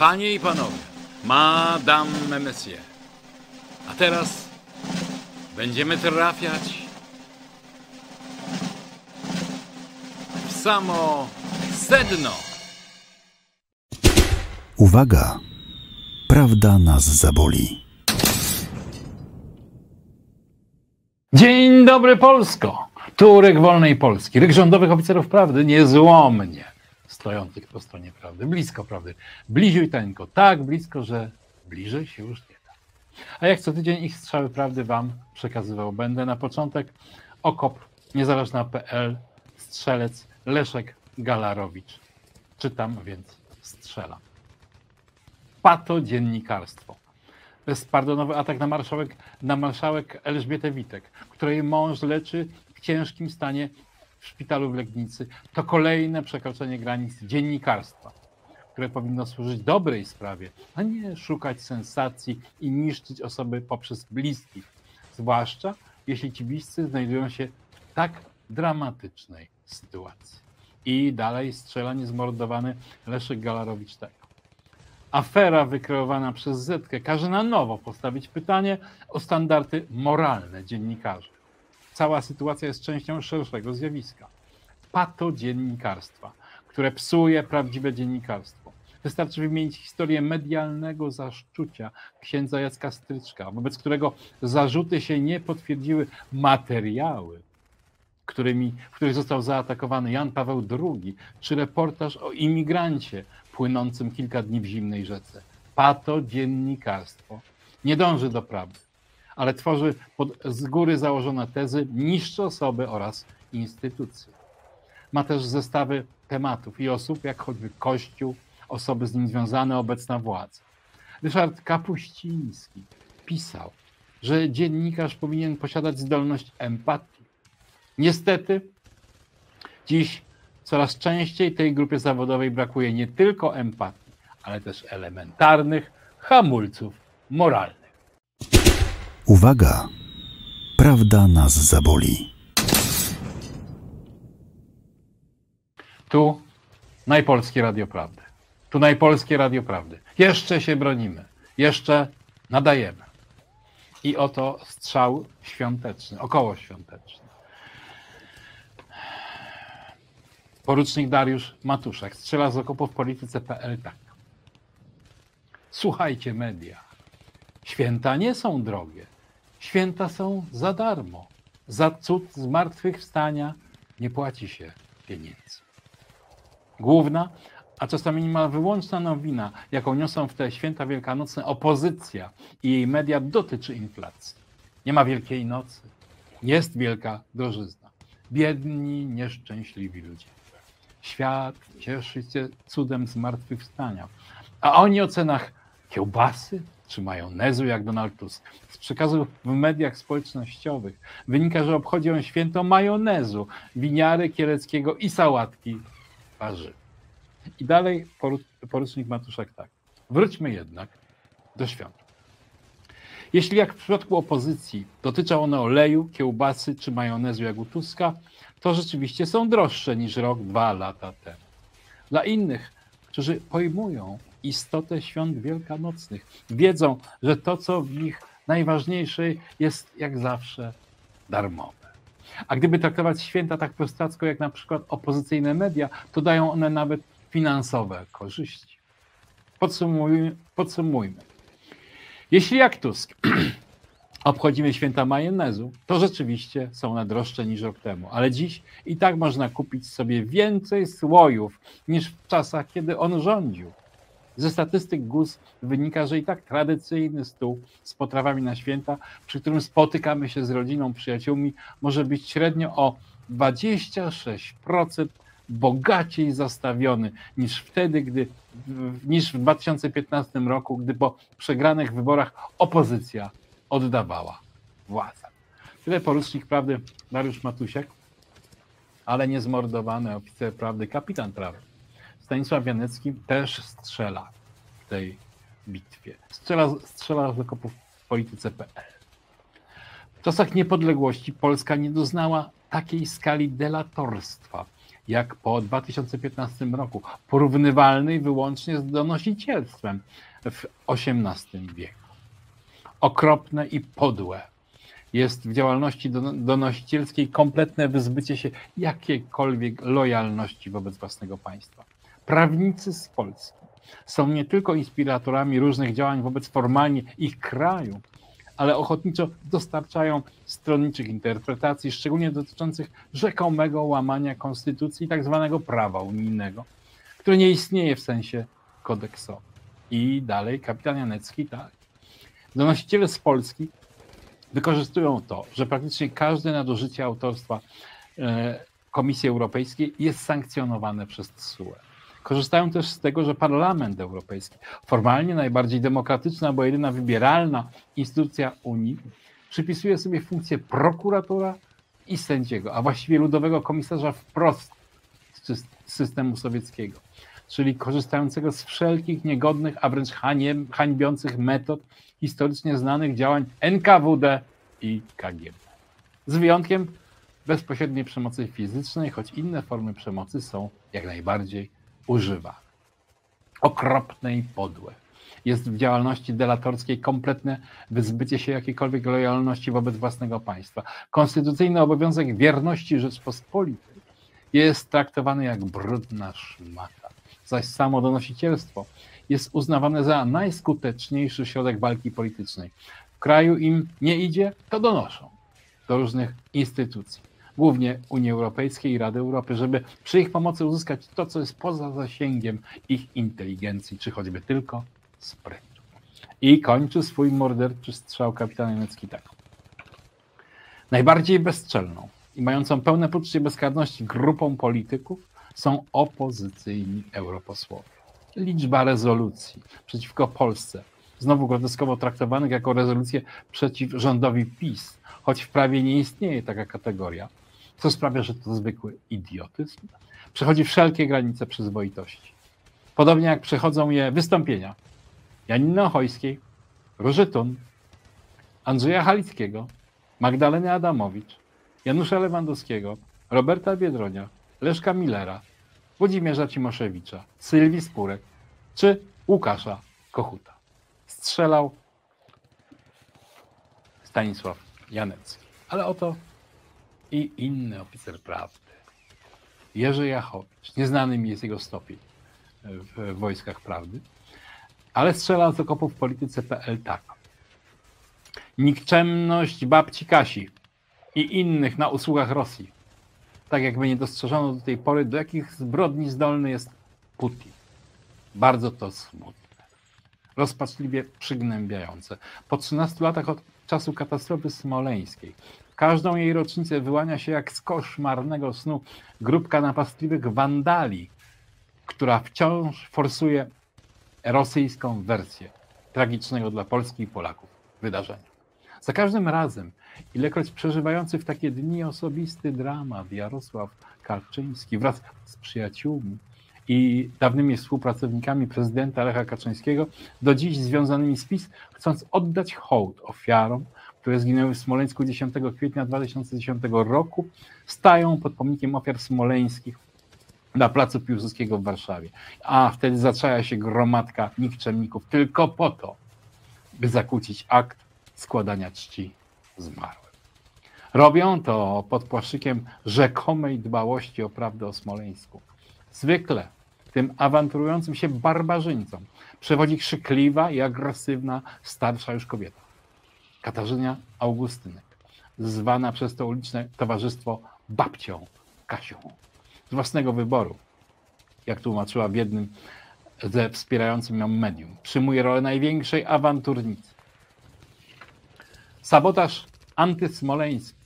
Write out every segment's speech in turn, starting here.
Panie i panowie, Madame Monsieur. A teraz będziemy trafiać w samo sedno. Uwaga! Prawda nas zaboli. Dzień dobry Polsko! Tu ryk wolnej Polski, ryk rządowych oficerów prawdy, niezłomnie stojących po stronie prawdy, blisko prawdy, bliziuteńko, tak blisko, że bliżej się już nie da. A jak co tydzień ich strzały prawdy wam przekazywał będę. Na początek okop niezależna.pl, strzelec Leszek Galarowicz. Czytam, więc strzelam. Pato dziennikarstwo bezpardonowy atak na marszałek, na marszałek Elżbietę Witek, której mąż leczy w ciężkim stanie w szpitalu w Legnicy. To kolejne przekroczenie granic dziennikarstwa, które powinno służyć dobrej sprawie, a nie szukać sensacji i niszczyć osoby poprzez bliskich. Zwłaszcza jeśli ci bliscy znajdują się w tak dramatycznej sytuacji. I dalej strzela niezmordowany Leszek Galarowicz tak afera wykreowana przez Zetkę każe na nowo postawić pytanie o standardy moralne dziennikarzy. Cała sytuacja jest częścią szerszego zjawiska patodziennikarstwa, które psuje prawdziwe dziennikarstwo. Wystarczy wymienić historię medialnego zaszczucia księdza Jacka Stryczka, wobec którego zarzuty się nie potwierdziły materiały, którymi, w których został zaatakowany Jan Paweł II, czy reportaż o imigrancie płynącym kilka dni w zimnej rzece. Pato dziennikarstwo nie dąży do prawdy, ale tworzy pod, z góry założone tezy, niszczy osoby oraz instytucje. Ma też zestawy tematów i osób, jak choćby Kościół, osoby z nim związane, obecna władza. Ryszard Kapuściński pisał, że dziennikarz powinien posiadać zdolność empatii. Niestety, dziś Coraz częściej tej grupie zawodowej brakuje nie tylko empatii, ale też elementarnych hamulców moralnych. Uwaga! Prawda nas zaboli. Tu Najpolskie Radio Prawdy. Tu Najpolskie Radio Prawdy. Jeszcze się bronimy. Jeszcze nadajemy. I oto strzał świąteczny, około świąteczny. Porucznik Dariusz Matuszek strzela z okopów polityce.pl tak. Słuchajcie media. Święta nie są drogie. Święta są za darmo. Za cud zmartwychwstania nie płaci się pieniędzy. Główna, a czasami niemal wyłączna nowina, jaką niosą w te święta wielkanocne opozycja i jej media, dotyczy inflacji. Nie ma Wielkiej Nocy. Jest wielka drożyzna. Biedni, nieszczęśliwi ludzie. Świat cieszy się cudem zmartwychwstania. A oni o cenach kiełbasy czy majonezu, jak Donald Tusk. Z przekazu w mediach społecznościowych wynika, że obchodzi on święto majonezu, winiary kieleckiego i sałatki warzyw. I dalej porucznik Matuszek tak. Wróćmy jednak do świąt. Jeśli jak w przypadku opozycji dotyczą one oleju, kiełbasy czy majonezu jak u Tuska, to rzeczywiście są droższe niż rok, dwa lata temu. Dla innych, którzy pojmują istotę świąt wielkanocnych, wiedzą, że to, co w nich najważniejsze, jest jak zawsze darmowe. A gdyby traktować święta tak prostacko jak na przykład opozycyjne media, to dają one nawet finansowe korzyści. Podsumujmy. podsumujmy. Jeśli jak Tusk obchodzimy święta majonezu, to rzeczywiście są one droższe niż rok temu, ale dziś i tak można kupić sobie więcej słojów niż w czasach, kiedy on rządził. Ze statystyk GUS wynika, że i tak tradycyjny stół z potrawami na święta, przy którym spotykamy się z rodziną, przyjaciółmi, może być średnio o 26% bogaciej zastawiony niż wtedy, gdy, niż w 2015 roku, gdy po przegranych wyborach opozycja oddawała władzę. Tyle porucznik prawdy Dariusz Matusiak, ale niezmordowany oficer prawdy, kapitan prawdy. Stanisław Janecki też strzela w tej bitwie. Strzela, strzela z okopów w polityce.pl. W czasach niepodległości Polska nie doznała takiej skali delatorstwa, jak po 2015 roku, porównywalnej wyłącznie z donosicielstwem w XVIII wieku. Okropne i podłe jest w działalności donosicielskiej kompletne wyzbycie się jakiejkolwiek lojalności wobec własnego państwa. Prawnicy z Polski są nie tylko inspiratorami różnych działań wobec formalnie ich kraju, ale ochotniczo dostarczają stronniczych interpretacji, szczególnie dotyczących rzekomego łamania konstytucji i tak zwanego prawa unijnego, które nie istnieje w sensie kodeksowym. I dalej kapitan Janecki tak. Donosiciele z Polski wykorzystują to, że praktycznie każde nadużycie autorstwa e, Komisji Europejskiej jest sankcjonowane przez TSUE. Korzystają też z tego, że Parlament Europejski, formalnie najbardziej demokratyczna, bo jedyna wybieralna instytucja Unii, przypisuje sobie funkcję prokuratora i sędziego, a właściwie ludowego komisarza wprost z systemu sowieckiego, czyli korzystającego z wszelkich niegodnych, a wręcz hańbiących metod historycznie znanych działań NKWD i KGB. Z wyjątkiem bezpośredniej przemocy fizycznej, choć inne formy przemocy są jak najbardziej używane. Okropne i podłe. Jest w działalności delatorskiej kompletne wyzbycie się jakiejkolwiek lojalności wobec własnego państwa. Konstytucyjny obowiązek wierności Rzeczpospolitej jest traktowany jak brudna szmata, zaś samo donosicielstwo jest uznawane za najskuteczniejszy środek walki politycznej. W kraju im nie idzie, to donoszą do różnych instytucji, głównie Unii Europejskiej i Rady Europy, żeby przy ich pomocy uzyskać to, co jest poza zasięgiem ich inteligencji, czy choćby tylko sprytu. I kończy swój morderczy strzał kapitan niemiecki tak. Najbardziej bezczelną i mającą pełne poczucie bezkarności grupą polityków są opozycyjni europosłowie liczba rezolucji przeciwko Polsce, znowu groteskowo traktowanych jako rezolucje przeciw rządowi PiS, choć w prawie nie istnieje taka kategoria, co sprawia, że to zwykły idiotyzm, przechodzi wszelkie granice przyzwoitości. Podobnie jak przechodzą je wystąpienia Janiny Ochojskiej, Róży Tun, Andrzeja Halickiego, Magdaleny Adamowicz, Janusza Lewandowskiego, Roberta Biedronia, Leszka Millera, Włodzimierza Cimoszewicza, Sylwii Spurek czy Łukasza Kochuta. Strzelał Stanisław Janecki. Ale oto i inny oficer prawdy. Jerzy Jachowicz. Nieznany mi jest jego stopień w wojskach prawdy, ale strzelał z okopów w polityce.pl tak. Nikczemność babci Kasi i innych na usługach Rosji tak jakby nie dostrzeżono do tej pory, do jakich zbrodni zdolny jest Putin. Bardzo to smutne. Rozpaczliwie przygnębiające. Po 13 latach od czasu katastrofy smoleńskiej, każdą jej rocznicę wyłania się jak z koszmarnego snu grupka napastliwych wandali, która wciąż forsuje rosyjską wersję tragicznego dla Polski i Polaków wydarzenia. Za każdym razem, ilekroć przeżywający w takie dni osobisty dramat Jarosław Karczyński wraz z przyjaciółmi i dawnymi współpracownikami prezydenta Lecha Kaczyńskiego, do dziś związanymi z PiS, chcąc oddać hołd ofiarom, które zginęły w Smoleńsku 10 kwietnia 2010 roku, stają pod pomnikiem ofiar smoleńskich na placu Piłsudskiego w Warszawie. A wtedy zaczaja się gromadka nikczemników tylko po to, by zakłócić akt składania czci zmarłym. Robią to pod płaszczykiem rzekomej dbałości o prawdę o Smoleńsku. Zwykle tym awanturującym się barbarzyńcom przewodzi krzykliwa i agresywna starsza już kobieta. Katarzyna Augustynek, zwana przez to uliczne towarzystwo babcią Kasią. Z własnego wyboru, jak tłumaczyła w jednym ze wspierającym ją medium, przyjmuje rolę największej awanturnicy Sabotaż antysmoleński,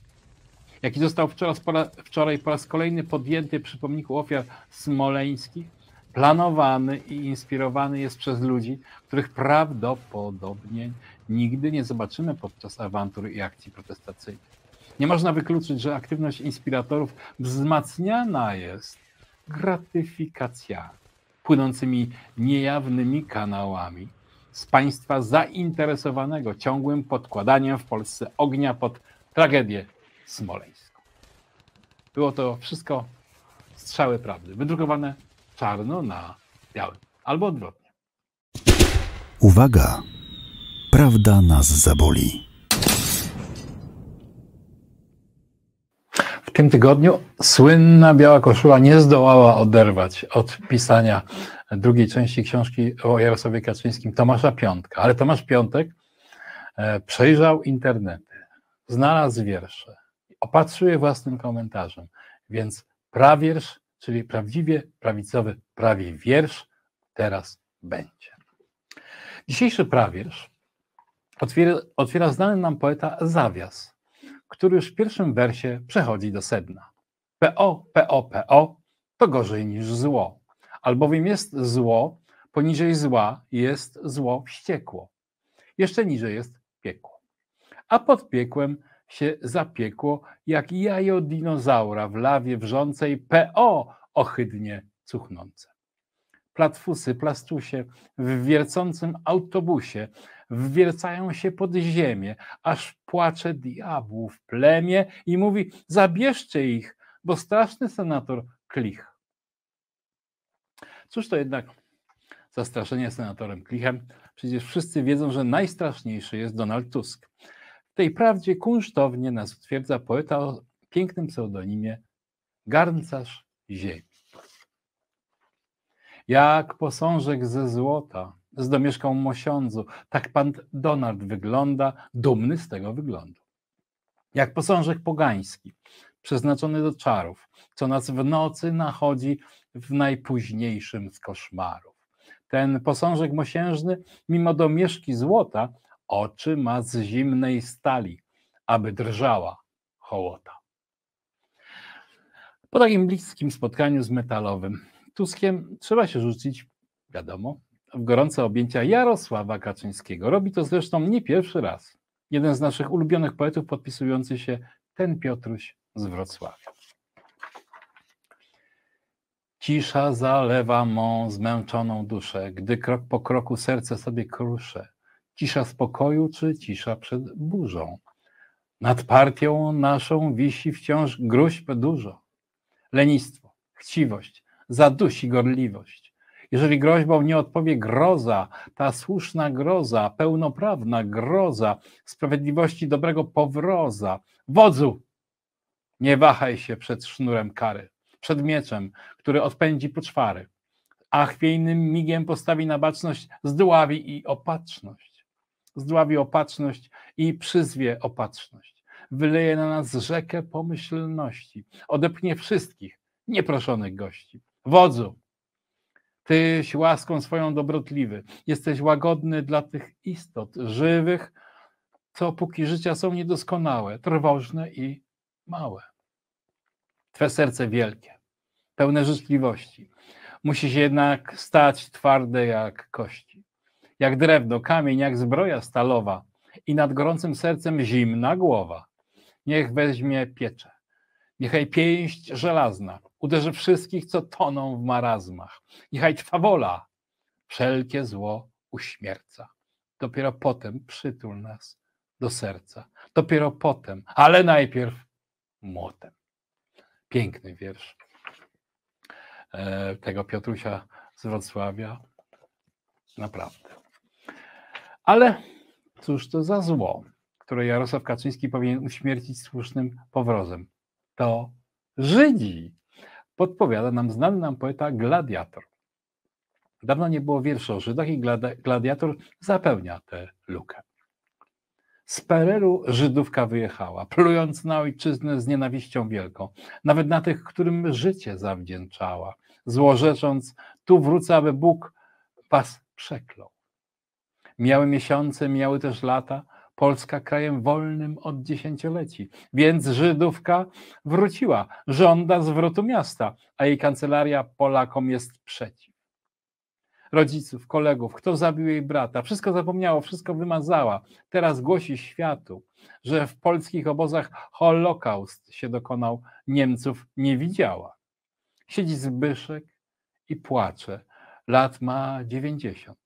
jaki został wczoraj po, raz, wczoraj po raz kolejny podjęty przy pomniku ofiar smoleńskich, planowany i inspirowany jest przez ludzi, których prawdopodobnie nigdy nie zobaczymy podczas awantur i akcji protestacyjnych. Nie można wykluczyć, że aktywność inspiratorów wzmacniana jest gratyfikacjami płynącymi niejawnymi kanałami z państwa zainteresowanego ciągłym podkładaniem w Polsce ognia pod tragedię smoleńską. Było to wszystko Strzały Prawdy, wydrukowane czarno na białym, albo odwrotnie. Uwaga! Prawda nas zaboli. W tym tygodniu słynna Biała Koszula nie zdołała oderwać od pisania drugiej części książki o Jarosławie Kaczyńskim Tomasza Piątka, ale Tomasz Piątek e, przejrzał internety, znalazł wiersze, opatrzył je własnym komentarzem, więc prawiersz, czyli prawdziwie prawicowy prawie wiersz, teraz będzie. Dzisiejszy prawiersz otwiera, otwiera znany nam poeta Zawias, który już w pierwszym wersie przechodzi do sedna. PO, PO, PO to gorzej niż zło, albowiem jest zło, poniżej zła jest zło wściekło. Jeszcze niżej jest piekło. A pod piekłem się zapiekło, jak jajo dinozaura w lawie wrzącej PO ohydnie cuchnące. Platfusy, plastusie w wiercącym autobusie wwiercają się pod ziemię, aż płacze diabłów plemię i mówi: Zabierzcie ich, bo straszny senator klich. Cóż to jednak zastraszenie senatorem klichem? Przecież wszyscy wiedzą, że najstraszniejszy jest Donald Tusk. Tej prawdzie kunsztownie nas utwierdza poeta o pięknym pseudonimie Garncarz Ziemi. Jak posążek ze złota z domieszką mosiądzu, tak pan Donald wygląda, dumny z tego wyglądu. Jak posążek pogański, przeznaczony do czarów, co nas w nocy nachodzi w najpóźniejszym z koszmarów. Ten posążek mosiężny, mimo domieszki złota, oczy ma z zimnej stali, aby drżała hołota. Po takim bliskim spotkaniu z metalowym Tuskiem trzeba się rzucić, wiadomo, w gorące objęcia Jarosława Kaczyńskiego. Robi to zresztą nie pierwszy raz. Jeden z naszych ulubionych poetów podpisujący się ten Piotruś z Wrocławia. Cisza zalewa mą zmęczoną duszę, gdy krok po kroku serce sobie kruszę. Cisza spokoju czy cisza przed burzą? Nad partią naszą wisi wciąż gruźb dużo. Lenistwo, chciwość, zadusi gorliwość. Jeżeli groźbą nie odpowie groza, ta słuszna groza, pełnoprawna groza, sprawiedliwości dobrego powroza, wodzu, nie wahaj się przed sznurem kary, przed mieczem, który odpędzi poczwary, a chwiejnym migiem postawi na baczność zdławi i opatrzność. Zdławi opatrzność i przyzwie opatrzność. Wyleje na nas rzekę pomyślności, odepchnie wszystkich nieproszonych gości. Wodzu, Tyś łaską swoją dobrotliwy, jesteś łagodny dla tych istot żywych, co póki życia są niedoskonałe, trwożne i małe. Twe serce wielkie, pełne życzliwości, musi się jednak stać twarde jak kości, jak drewno, kamień, jak zbroja stalowa i nad gorącym sercem zimna głowa. Niech weźmie piecze, niechaj pięść żelazna uderzy wszystkich, co toną w marazmach. Niechaj trwa wola, wszelkie zło uśmierca. Dopiero potem przytul nas do serca. Dopiero potem, ale najpierw młotem. Piękny wiersz e, tego Piotrusia z Wrocławia. Naprawdę. Ale cóż to za zło, które Jarosław Kaczyński powinien uśmiercić słusznym powrozem? To Żydzi podpowiada nam znany nam poeta Gladiator. Dawno nie było wierszy o Żydach i Gladiator zapełnia tę lukę. Z Pereru Żydówka wyjechała, plując na ojczyznę z nienawiścią wielką, nawet na tych, którym życie zawdzięczała, złorzecząc, tu wrócę, aby Bóg was przeklął. Miały miesiące, miały też lata, Polska krajem wolnym od dziesięcioleci, więc Żydówka wróciła, żąda zwrotu miasta, a jej kancelaria Polakom jest przeciw. Rodziców, kolegów, kto zabił jej brata, wszystko zapomniało, wszystko wymazała. Teraz głosi światu, że w polskich obozach Holokaust się dokonał, Niemców nie widziała. Siedzi Zbyszek i płacze. Lat ma dziewięćdziesiąt.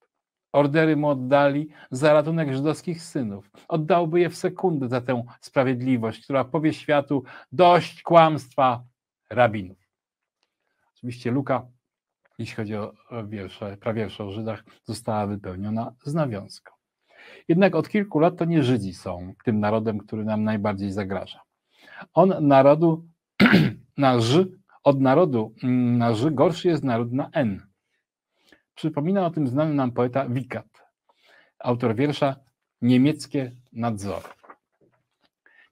Ordery mu oddali za ratunek żydowskich synów. Oddałby je w sekundę za tę sprawiedliwość, która powie światu dość kłamstwa rabinów. Oczywiście luka, jeśli chodzi o wiersze, prawiersze o Żydach, została wypełniona z nawiązką. Jednak od kilku lat to nie Żydzi są tym narodem, który nam najbardziej zagraża. On narodu na od narodu na Ż gorszy jest naród na N. Przypomina o tym znany nam poeta Wikat, autor wiersza Niemieckie nadzory.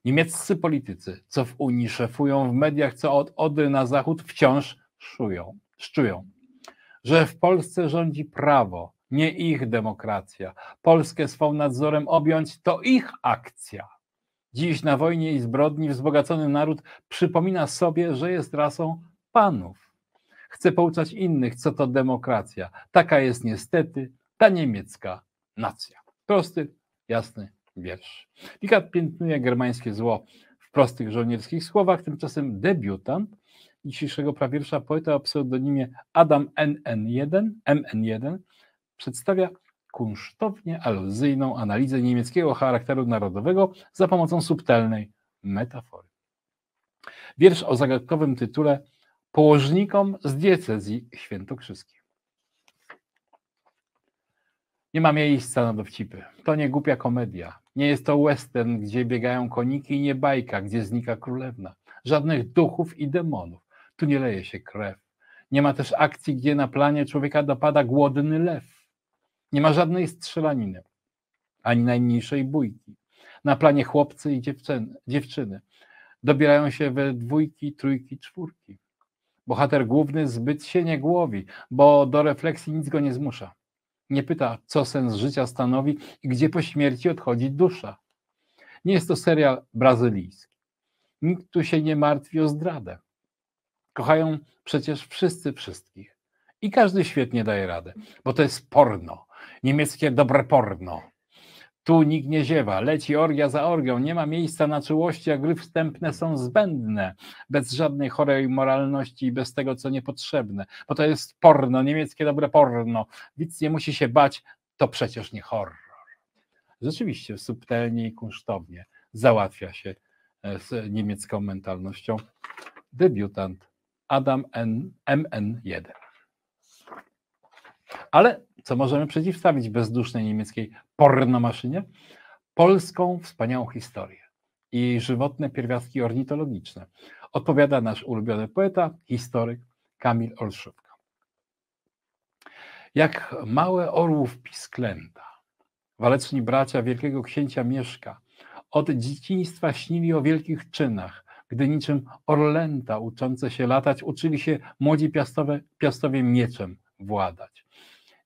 Niemieccy politycy, co w Unii szefują w mediach, co od Odry na zachód wciąż szują, szczują, że w Polsce rządzi prawo, nie ich demokracja. Polskę swą nadzorem objąć to ich akcja. Dziś na wojnie i zbrodni wzbogacony naród przypomina sobie, że jest rasą panów. Chce pouczać innych, co to demokracja. Taka jest niestety ta niemiecka nacja. Prosty, jasny wiersz. Pikat piętnuje germańskie zło w prostych żołnierskich słowach, tymczasem debiutant dzisiejszego prawiersza, poeta o pseudonimie Adam NN1, MN1, przedstawia kunsztownie aluzyjną analizę niemieckiego charakteru narodowego za pomocą subtelnej metafory. Wiersz o zagadkowym tytule Położnikom z diecezji świętokrzyskiej. Nie ma miejsca na dowcipy. To nie głupia komedia. Nie jest to western, gdzie biegają koniki i nie bajka, gdzie znika królewna. Żadnych duchów i demonów. Tu nie leje się krew. Nie ma też akcji, gdzie na planie człowieka dopada głodny lew. Nie ma żadnej strzelaniny, ani najmniejszej bójki. Na planie chłopcy i dziewczyny, dziewczyny dobierają się we dwójki, trójki, czwórki. Bohater główny zbyt się nie głowi, bo do refleksji nic go nie zmusza. Nie pyta, co sens życia stanowi i gdzie po śmierci odchodzi dusza. Nie jest to serial brazylijski. Nikt tu się nie martwi o zdradę. Kochają przecież wszyscy wszystkich. I każdy świetnie daje radę, bo to jest porno. Niemieckie dobre porno. Tu nikt nie ziewa, leci orgia za orgią, nie ma miejsca na czułości, a gry wstępne są zbędne, bez żadnej chorej moralności i bez tego, co niepotrzebne, bo to jest porno, niemieckie dobre porno. Widz nie musi się bać, to przecież nie horror. Rzeczywiście subtelnie i kunsztownie załatwia się e, z niemiecką mentalnością debiutant Adam N. MN1. Ale co możemy przeciwstawić bezdusznej niemieckiej pornomaszynie? Polską wspaniałą historię i jej żywotne pierwiastki ornitologiczne. Odpowiada nasz ulubiony poeta, historyk Kamil Olszówka. Jak małe orłów pisklęta, waleczni bracia wielkiego księcia Mieszka od dzieciństwa śnili o wielkich czynach, gdy niczym orlęta uczące się latać uczyli się młodzi piastowie mieczem władać.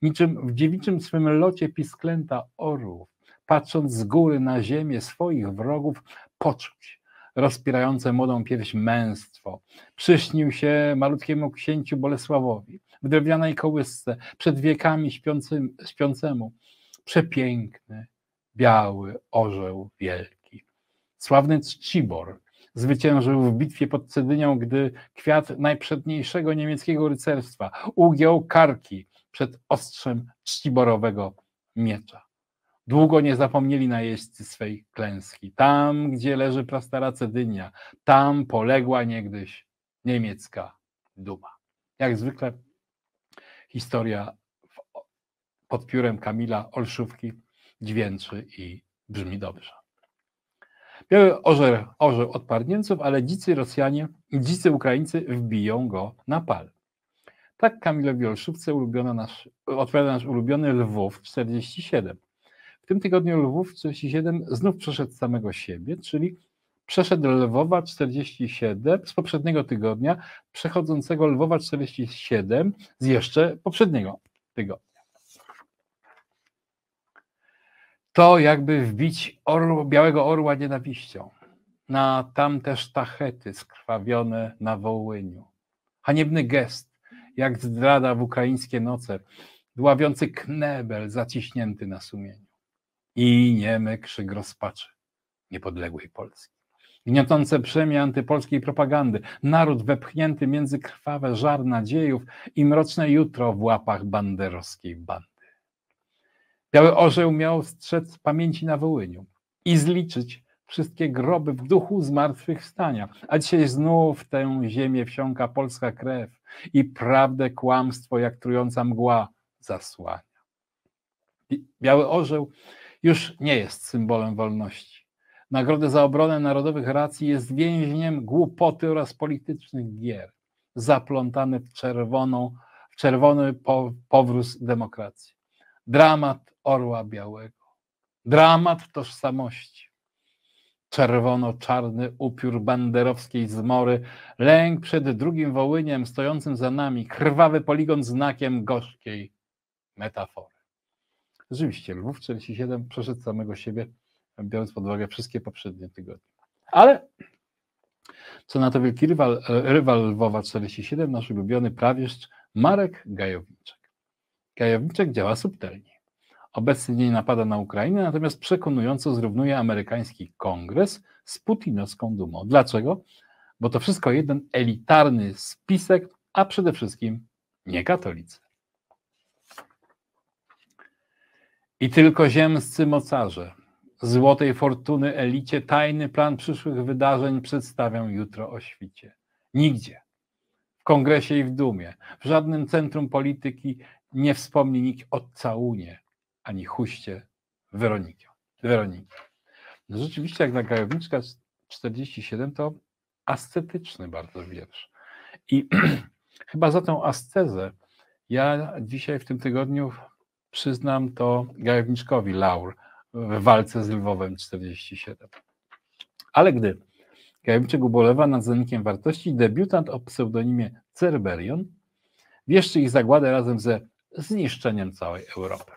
Niczym w dziewiczym swym locie pisklęta orłów, patrząc z góry na ziemię swoich wrogów, poczuć rozpierające młodą pierś męstwo. Przyśnił się malutkiemu księciu Bolesławowi w drewnianej kołysce przed wiekami śpiącym, śpiącemu. Przepiękny, biały orzeł wielki. Sławny Czcibor zwyciężył w bitwie pod Cedynią, gdy kwiat najprzedniejszego niemieckiego rycerstwa ugiął karki przed ostrzem czciborowego miecza. Długo nie zapomnieli najeźdźcy swej klęski. Tam, gdzie leży prastara Cedynia, tam poległa niegdyś niemiecka duma. Jak zwykle historia pod piórem Kamila Olszówki dźwięczy i brzmi dobrze. Biały orzeł, orzeł Niemców, ale dzicy Rosjanie, dzicy Ukraińcy wbiją go na pal. Tak Kamilowi Olszówce ulubiony nasz, odpowiada nasz ulubiony Lwów 47. W tym tygodniu Lwów 47 znów przeszedł samego siebie, czyli przeszedł Lwowa 47 z poprzedniego tygodnia, przechodzącego Lwowa 47 z jeszcze poprzedniego tygodnia. To jakby wbić orł, białego orła nienawiścią na tamte sztachety skrwawione na Wołyniu. Haniebny gest, jak zdrada w ukraińskie noce, dławiący knebel zaciśnięty na sumieniu i niemy krzyk rozpaczy niepodległej Polski. Gniotące brzemię antypolskiej propagandy, naród wepchnięty między krwawe żar nadziejów i mroczne jutro w łapach banderowskiej bandy. Biały orzeł miał strzec pamięci na Wołyniu i zliczyć wszystkie groby w duchu zmartwychwstania. A dzisiaj znów tę ziemię wsiąka polska krew i prawdę kłamstwo jak trująca mgła zasłania. Biały orzeł już nie jest symbolem wolności. Nagrodę za obronę narodowych racji jest więźniem głupoty oraz politycznych gier, zaplątany w, czerwoną, w czerwony powróz demokracji. Dramat orła białego, dramat tożsamości, czerwono-czarny upiór banderowskiej zmory, lęk przed drugim Wołyniem stojącym za nami, krwawy poligon znakiem gorzkiej metafory. Rzeczywiście, Lwów 47 przeszedł samego siebie, biorąc pod uwagę wszystkie poprzednie tygodnie. Ale co na to wielki rywal, rywal Lwowa 47, nasz ulubiony prawieszcz Marek Gajowniczek. Gajowniczek działa subtelnie. Obecnie nie napada na Ukrainę, natomiast przekonująco zrównuje amerykański kongres z putinowską dumą. Dlaczego? Bo to wszystko jeden elitarny spisek, a przede wszystkim nie katolicy. I tylko ziemscy mocarze, złotej fortuny elicie, tajny plan przyszłych wydarzeń przedstawią jutro o świcie. Nigdzie. W kongresie i w dumie, w żadnym centrum polityki nie wspomni nikt o całunie, ani huście Weroniki. Weroniki. No rzeczywiście, jak na Gajowniczka 47 to ascetyczny bardzo wiersz. I chyba za tą ascezę ja dzisiaj w tym tygodniu przyznam to Gajowniczkowi Laur w walce z Lwowem 47. Ale gdy Gajowniczek ubolewa nad zanikiem wartości, debiutant o pseudonimie Cerberion wieszczy ich zagładę razem ze zniszczeniem całej Europy.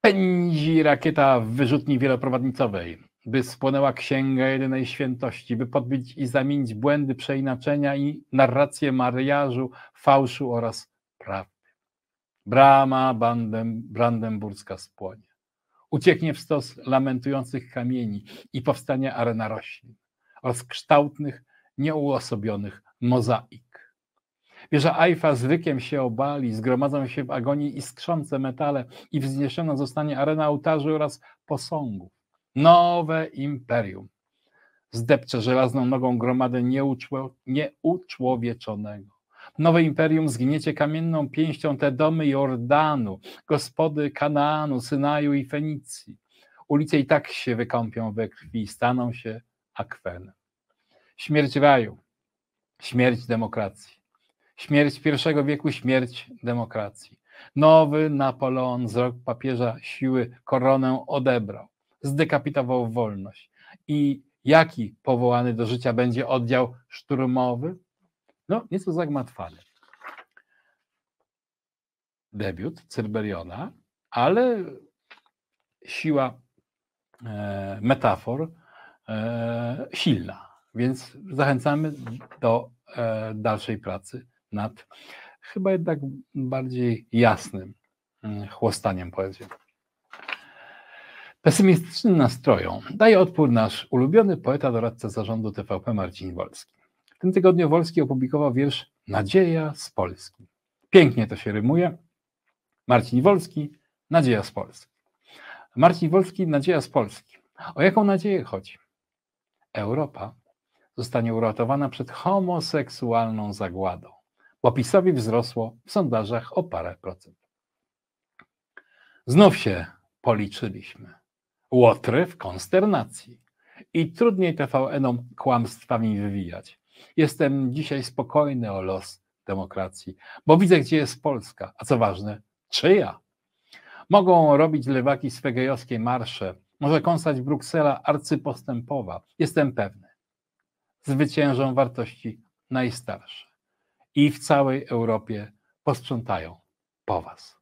Pędzi rakieta w wyrzutni wieloprowadnicowej, by spłonęła księga jedynej świętości, by podbić i zamienić błędy przeinaczenia i narrację mariażu, fałszu oraz prawdy. Brama bandem, brandenburska spłonie. Ucieknie w stos lamentujących kamieni i powstanie arena roślin oraz kształtnych, nieuosobionych mozaik. Wieża Eifa z rykiem się obali, zgromadzą się w agonii iskrzące metale i wzniesiona zostanie arena ołtarzy oraz posągów. Nowe imperium zdepcze żelazną nogą gromadę nieuczłowieczonego. Nowe imperium zgniecie kamienną pięścią te domy Jordanu, gospody Kanaanu, Synaju i Fenicji. Ulice i tak się wykąpią we krwi, staną się akwenem. Śmierć raju, śmierć demokracji. Śmierć pierwszego wieku, śmierć demokracji. Nowy Napoleon z rok papieża siły koronę odebrał, zdekapitował wolność. I jaki powołany do życia będzie oddział szturmowy? No, nieco zagmatwany. Debiut Cerberiona, ale siła e, metafor e, silna. Więc zachęcamy do e, dalszej pracy nad chyba jednak bardziej jasnym mm, chłostaniem poezji. Pesymistycznym nastrojom daje odpór nasz ulubiony poeta doradca zarządu TVP Marcin Wolski. W tym tygodniu Wolski opublikował wiersz Nadzieja z Polski. Pięknie to się rymuje. Marcin Wolski, Nadzieja z Polski. Marcin Wolski, Nadzieja z Polski. O jaką nadzieję chodzi? Europa zostanie uratowana przed homoseksualną zagładą, bo PiSowi wzrosło w sondażach o parę procent. Znów się policzyliśmy. Łotry w konsternacji. I trudniej TVN-om kłamstwami wywijać. Jestem dzisiaj spokojny o los demokracji, bo widzę, gdzie jest Polska, a co ważne, czyja. Mogą robić lewaki swegejowskie marsze, może kąsać Bruksela arcypostępowa. Jestem pewny. Zwyciężą wartości najstarsze i w całej Europie posprzątają po was.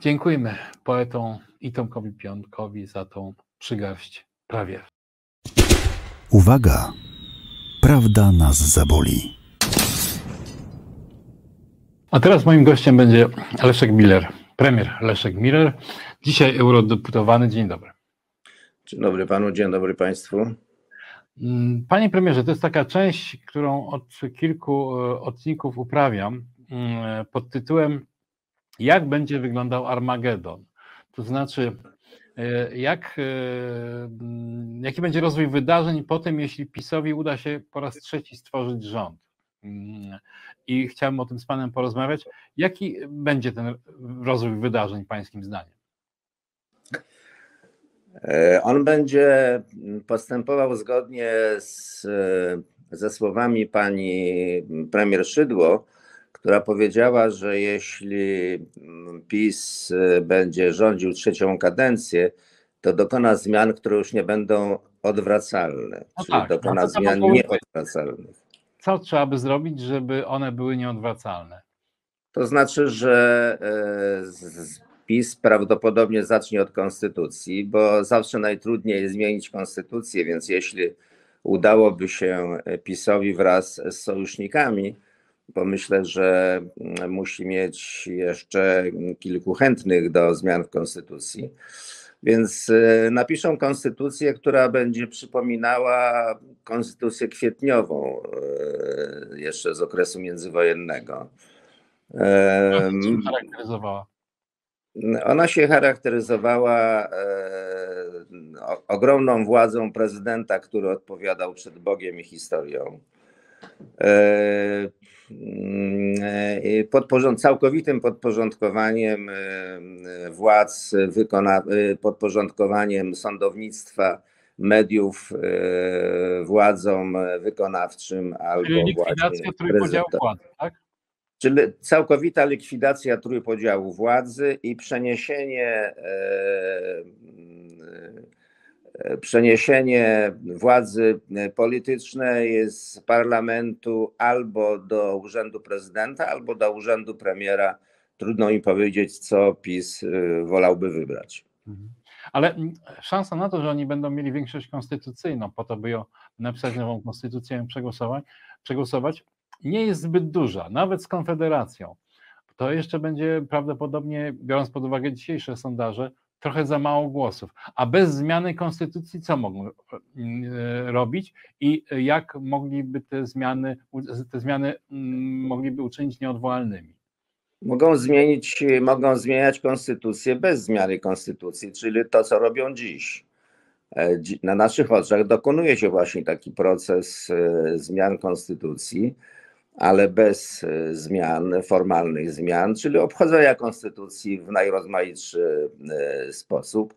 Dziękujemy poetom i Tomkowi Piątkowi za tą przygarść prawie. Uwaga! Prawda nas zaboli. A teraz moim gościem będzie Leszek Miller, premier Leszek Miller, dzisiaj eurodeputowany. Dzień dobry. Dzień dobry panu, dzień dobry państwu. Mm, panie premierze, to jest taka część, którą od kilku e, odcinków uprawiam mm, pod tytułem Jak będzie wyglądał Armagedon? To znaczy, E, jak, e, mm, jaki będzie rozwój wydarzeń po tym, jeśli PiSowi uda się po raz trzeci stworzyć rząd? I chciałem o tym z Panem porozmawiać. Jaki będzie ten rozwój wydarzeń Pańskim zdaniem? E, on będzie postępował zgodnie z, ze słowami pani premier Szydło, która powiedziała, że jeśli PiS będzie rządził trzecią kadencję, to dokona zmian, które już nie będą odwracalne, No czyli tak, dokona no zmian nieodwracalnych. Co trzeba by zrobić, żeby one były nieodwracalne? To znaczy, że e, PiS prawdopodobnie zacznie od konstytucji, bo zawsze najtrudniej jest zmienić konstytucję, więc jeśli udałoby się PiSowi wraz z sojusznikami, bo myślę, że mm, musi mieć jeszcze kilku chętnych do zmian w konstytucji. Więc e, napiszą konstytucję, która będzie przypominała konstytucję kwietniową e, jeszcze z okresu międzywojennego. Charakteryzowała? Ona się charakteryzowała e, ogromną władzą prezydenta, który odpowiadał przed Bogiem i historią. E, mm, e, podporząd, całkowitym podporządkowaniem władz, wykona, podporządkowaniem sądownictwa, mediów władzom wykonawczym albo Czyli likwidacja trójpodziału władzy, tak? Czyli całkowita likwidacja trójpodziału władzy i przeniesienie, e, e, przeniesienie władzy politycznej z parlamentu albo do urzędu prezydenta, albo do urzędu premiera. Trudno mi powiedzieć, co PiS e, wolałby wybrać. Mhm. Ale mm, szansa na to, że oni będą mieli większość konstytucyjną, po to, by ją napisać nową konstytucję przegłosować, przegłosować, nie jest zbyt duża, nawet z Konfederacją. To jeszcze będzie prawdopodobnie, biorąc pod uwagę dzisiejsze sondaże, trochę za mało głosów. A bez zmiany konstytucji co mogą e, robić i jak mogliby te zmiany, te zmiany mm, mogliby uczynić nieodwołalnymi? Mogą zmienić, mogą zmieniać konstytucję bez zmiany konstytucji, czyli to, co robią dziś. E, Na naszych oczach dokonuje się właśnie taki proces e, zmian konstytucji, ale bez e, zmian, formalnych zmian, czyli obchodzenia konstytucji w najrozmaitszy e, sposób,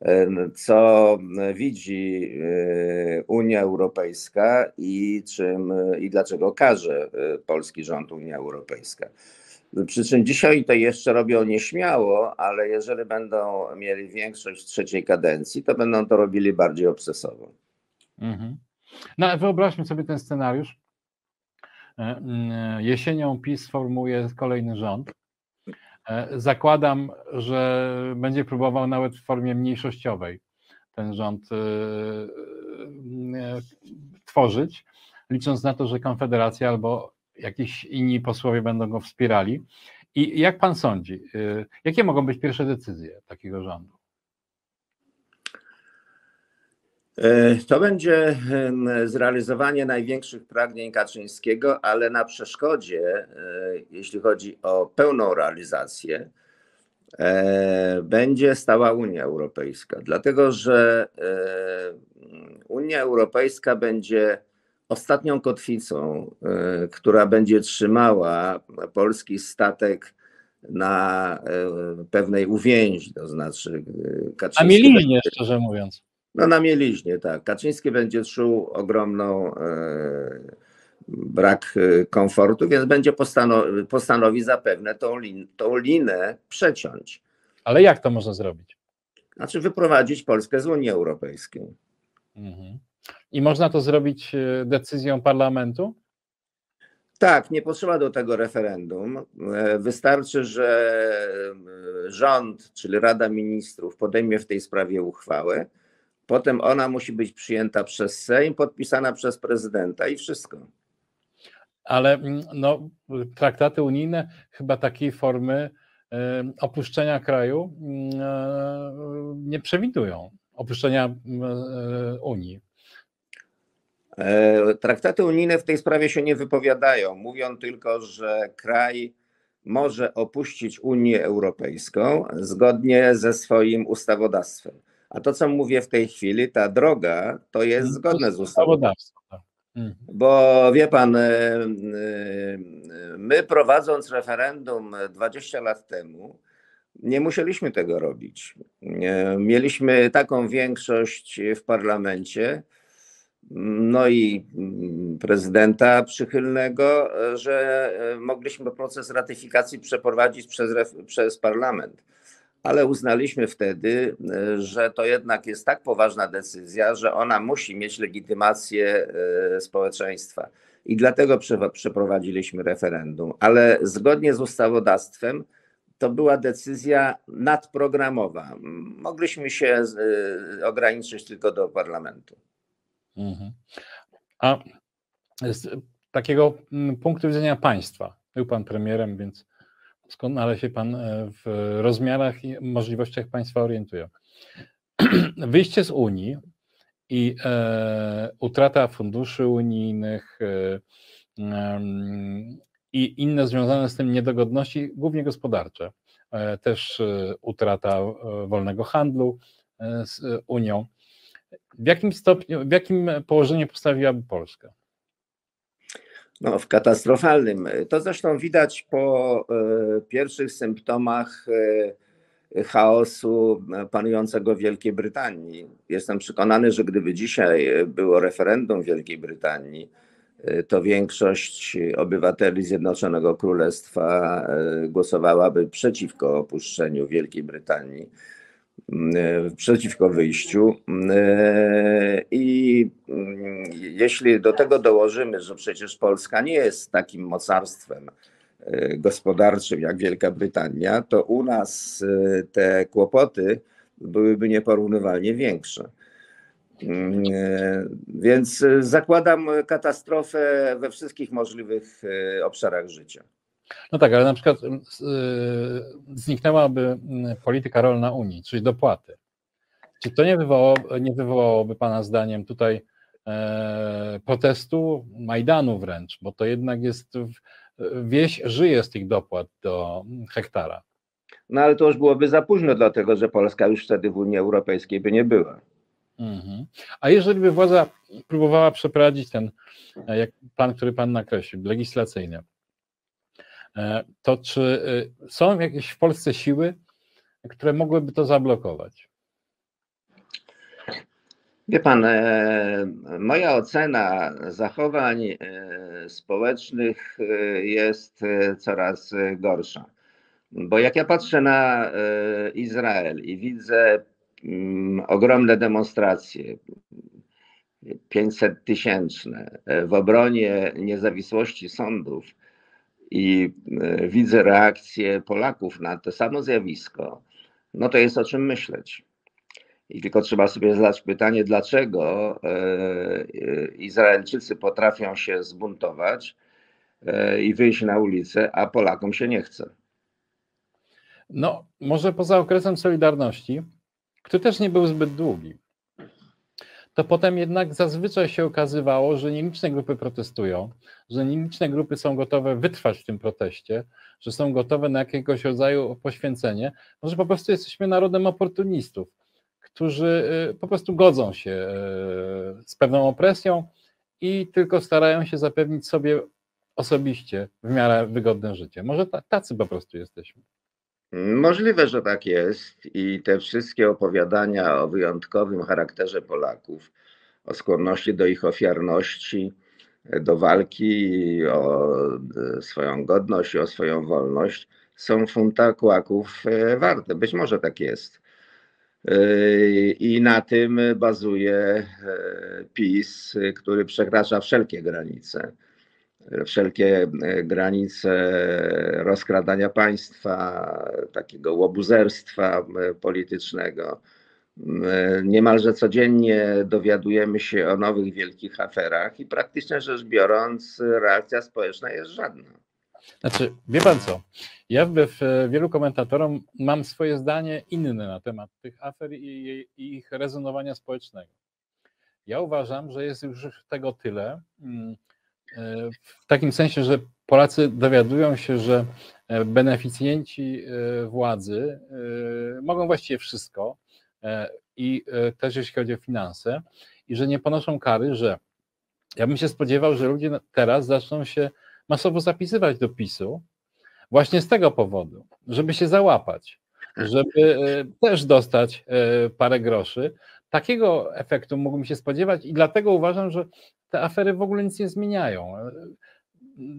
e, co widzi Unia Europejska i czym i dlaczego każe polski rząd Unia Europejska. Przy czym dzisiaj to jeszcze robią nieśmiało, ale jeżeli będą mieli większość trzeciej kadencji, to będą to robili bardziej obsesowo. Mhm. No, wyobraźmy sobie ten scenariusz. E, mm, Jesienią PiS formuje kolejny rząd. E, Zakładam, że będzie próbował nawet w formie mniejszościowej ten rząd e, tworzyć, licząc na to, że Konfederacja albo jakiś inni posłowie będą go wspierali. I jak pan sądzi, jakie mogą być pierwsze decyzje takiego rządu? E, To będzie zrealizowanie największych pragnień Kaczyńskiego, ale na przeszkodzie, e, jeśli chodzi o pełną realizację, e, będzie stała Unia Europejska, dlatego że e, Unia Europejska będzie ostatnią kotwicą, e, która będzie trzymała polski statek na e, pewnej uwięzi, to znaczy e, A Kaczyński mieliźnie, szczerze mówiąc. No na mieliźnie, tak. Kaczyński będzie czuł ogromną e, brak e, komfortu, więc będzie postanowi, postanowi zapewne tą, lin, tą linę przeciąć. Ale jak to można zrobić? Znaczy wyprowadzić Polskę z Unii Europejskiej. Mhm. I można to zrobić e, decyzją parlamentu? Tak, nie potrzeba do tego referendum. E, Wystarczy, że rząd, czyli Rada Ministrów, podejmie w tej sprawie uchwałę. Potem ona musi być przyjęta przez Sejm, podpisana przez prezydenta i wszystko. Ale mm, no, traktaty unijne chyba takiej formy e, opuszczenia kraju mm, e, nie przewidują. Opuszczenia mm, e, Unii. Traktaty unijne w tej sprawie się nie wypowiadają. Mówią tylko, że kraj może opuścić Unię Europejską zgodnie ze swoim ustawodawstwem. A to, co mówię w tej chwili, ta droga, to jest zgodne z ustawodawstwem. Tak. Mhm. Bo wie pan, e, e, my prowadząc referendum 20 lat temu, nie musieliśmy tego robić. Mieliśmy taką większość w parlamencie, no i mm, prezydenta przychylnego, że mogliśmy proces ratyfikacji przeprowadzić przez, przez parlament. Ale uznaliśmy wtedy, że to jednak jest tak poważna decyzja, że ona musi mieć legitymację e, społeczeństwa. I dlatego przeprowadziliśmy referendum. Ale zgodnie z ustawodawstwem, to była decyzja nadprogramowa. Mogliśmy się y, ograniczyć tylko do parlamentu. Mhm. A z takiego mm, punktu widzenia państwa, był pan premierem, więc doskonale się pan e, w rozmiarach i możliwościach państwa orientuje. Wyjście z Unii i e, utrata funduszy unijnych, e, i inne związane z tym niedogodności, głównie gospodarcze. E, też e, utrata wolnego handlu z Unią. W jakim stopniu, w jakim położeniu postawiłaby Polska? No, w katastrofalnym. To zresztą widać po pierwszych symptomach chaosu panującego w Wielkiej Brytanii. Jestem przekonany, że gdyby dzisiaj było referendum w Wielkiej Brytanii, to większość obywateli Zjednoczonego Królestwa e, głosowałaby przeciwko opuszczeniu Wielkiej Brytanii, e, przeciwko wyjściu. E, I jeśli do tego dołożymy, że przecież Polska nie jest takim mocarstwem gospodarczym jak Wielka Brytania, to u nas te kłopoty byłyby nieporównywalnie większe. Więc zakładam katastrofę we wszystkich możliwych obszarach życia. No tak, ale na przykład zniknęłaby polityka rolna Unii, czyli dopłaty. Czy to nie, wywołało, nie wywołałoby Pana zdaniem tutaj protestu, Majdanu wręcz, bo to jednak jest, wieś żyje z tych dopłat do hektara. No ale to już byłoby za późno, dlatego że Polska już wtedy w Unii Europejskiej by nie była. Mhm. A jeżeli by władza próbowała przeprowadzić ten e, jak plan, który pan nakreślił, legislacyjny, e, to czy e, są jakieś w Polsce siły, które mogłyby to zablokować? Wie pan, moja ocena zachowań społecznych jest coraz gorsza. Bo jak ja patrzę na Izrael i widzę Mm, ogromne demonstracje, 500 tysięczne w obronie niezawisłości sądów i e, widzę reakcję Polaków na to samo zjawisko, no to jest o czym myśleć. I tylko trzeba sobie zadać pytanie, dlaczego e, e, Izraelczycy potrafią się zbuntować i wyjść na ulicę, a Polakom się nie chce. No, może poza okresem Solidarności, który też nie był zbyt długi, to potem jednak zazwyczaj się okazywało, że nieliczne grupy protestują, że nieliczne grupy są gotowe wytrwać w tym proteście, że są gotowe na jakiegoś rodzaju poświęcenie, może po prostu jesteśmy narodem oportunistów, którzy y, po prostu godzą się y, z pewną opresją i tylko starają się zapewnić sobie osobiście w miarę wygodne życie. Może tacy po prostu jesteśmy. Możliwe, że tak jest i te wszystkie opowiadania o wyjątkowym charakterze Polaków, o skłonności do ich ofiarności, do walki o e, swoją godność i o swoją wolność są funta kłaków e, warte. Być może tak jest. E, I na tym bazuje PiS, który przekracza wszelkie granice wszelkie e, granice rozkradania państwa, takiego łobuzerstwa e, politycznego. E, niemalże codziennie dowiadujemy się o nowych wielkich aferach i praktycznie rzecz biorąc, reakcja społeczna jest żadna. Znaczy, wie pan co? Ja wbrew wielu komentatorom mam swoje zdanie inne na temat tych afer i, i ich rezonowania społecznego. Ja uważam, że jest już tego tyle, mm, w takim sensie, że Polacy dowiadują się, że beneficjenci władzy mogą właściwie wszystko i też jeśli chodzi o finanse i że nie ponoszą kary, że ja bym się spodziewał, że ludzie teraz zaczną się masowo zapisywać do PiSu właśnie z tego powodu, żeby się załapać, żeby też dostać parę groszy. Takiego efektu mógłbym się spodziewać i dlatego uważam, że te afery w ogóle nic nie zmieniają.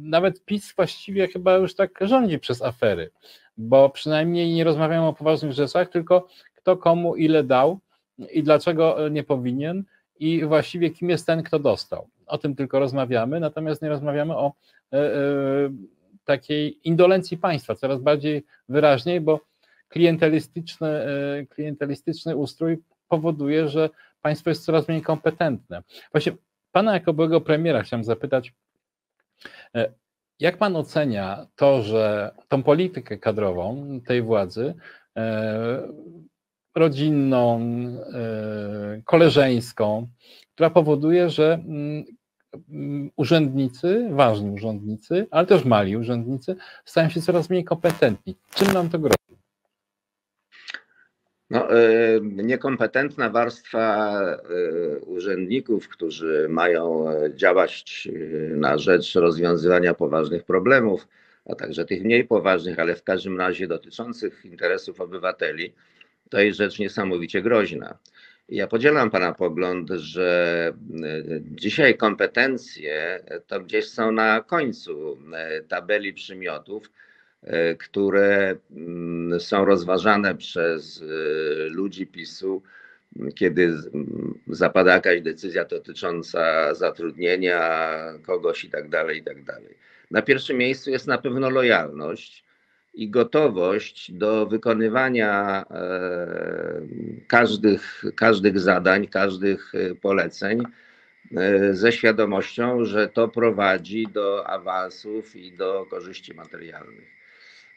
Nawet PiS właściwie chyba już tak rządzi przez afery, bo przynajmniej nie rozmawiają o poważnych rzeczach, tylko kto komu ile dał i dlaczego nie powinien i właściwie kim jest ten, kto dostał. O tym tylko rozmawiamy, natomiast nie rozmawiamy o e, e, takiej indolencji państwa, coraz bardziej wyraźniej, bo klientelistyczny, e, klientelistyczny ustrój powoduje, że państwo jest coraz mniej kompetentne. Właśnie pana jako byłego premiera chciałem zapytać, e, jak pan ocenia to, że tą politykę kadrową tej władzy, e, rodzinną, e, koleżeńską, która powoduje, że mm, mm, urzędnicy, ważni urzędnicy, ale też mali urzędnicy stają się coraz mniej kompetentni. Czym nam to grozi? No, niekompetentna warstwa urzędników, którzy mają działać na rzecz rozwiązywania poważnych problemów, a także tych mniej poważnych, ale w każdym razie dotyczących interesów obywateli, to jest rzecz niesamowicie groźna. Ja podzielam Pana pogląd, że dzisiaj kompetencje to gdzieś są na końcu tabeli przymiotów, E, które mm, są rozważane przez e, ludzi PiSu, kiedy zapada jakaś decyzja dotycząca zatrudnienia kogoś i tak dalej, i tak dalej. Na pierwszym miejscu jest na pewno lojalność i gotowość do wykonywania e, każdych, każdych zadań, każdych poleceń ze świadomością, że to prowadzi do awansów i do korzyści materialnych.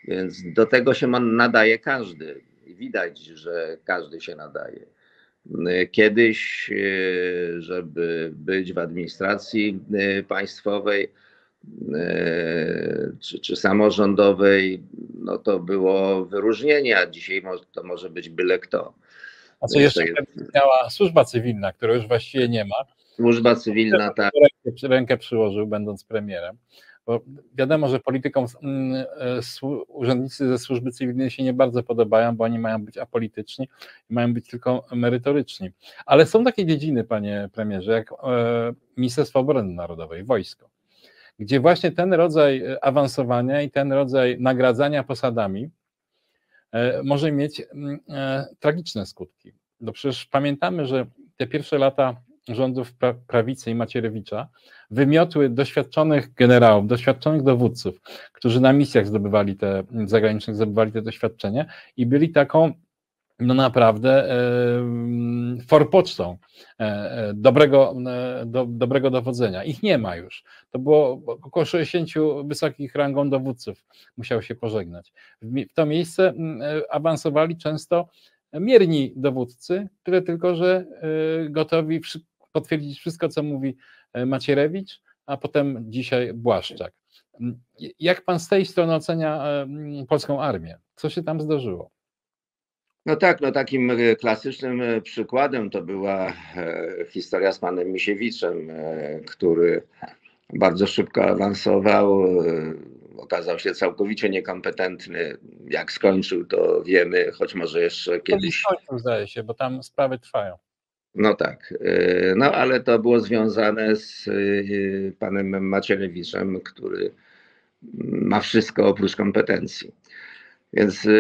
Więc do tego się nadaje każdy. Widać, że każdy się nadaje. Kiedyś, e, żeby być w administracji e, państwowej e, czy, czy samorządowej, no to było wyróżnienie, a dzisiaj to może być byle kto. A co jeszcze miała służba cywilna, której już właściwie nie ma. Służba cywilna, tak. Rękę, rękę przyłożył, będąc premierem. Bo wiadomo, że politykom mm, e, urzędnicy ze służby cywilnej się nie bardzo podobają, bo oni mają być apolityczni i mają być tylko merytoryczni. Ale są takie dziedziny, panie premierze, jak e, Ministerstwo Obrony Narodowej, wojsko, gdzie właśnie ten rodzaj e, awansowania i ten rodzaj nagradzania posadami może mieć mm, tragiczne skutki. No przecież pamiętamy, że te pierwsze lata rządów prawicy i Macierewicza wymiotły doświadczonych generałów, doświadczonych dowódców, którzy na misjach zdobywali te, zagranicznych zdobywali te doświadczenie i byli taką no naprawdę e, forpocztą e, e, dobrego, do, dobrego dowodzenia. Ich nie ma już. To było około 60 wysokich rangą dowódców musiał się pożegnać. W to miejsce awansowali często mierni dowódcy, tyle tylko, że gotowi potwierdzić wszystko, co mówi e, Macierewicz, a potem dzisiaj Błaszczak. Jak pan z tej strony ocenia e, polską armię? Co się tam zdarzyło? No tak, no takim e, klasycznym przykładem to była historia z panem Misiewiczem, który bardzo szybko awansował, okazał się całkowicie niekompetentny. Jak skończył, to wiemy, choć może jeszcze kiedyś. Skończył, zdaje się, bo tam sprawy trwają. No tak, e, no ale to było związane z e, panem Macierewiczem, który ma wszystko oprócz kompetencji. Więc e,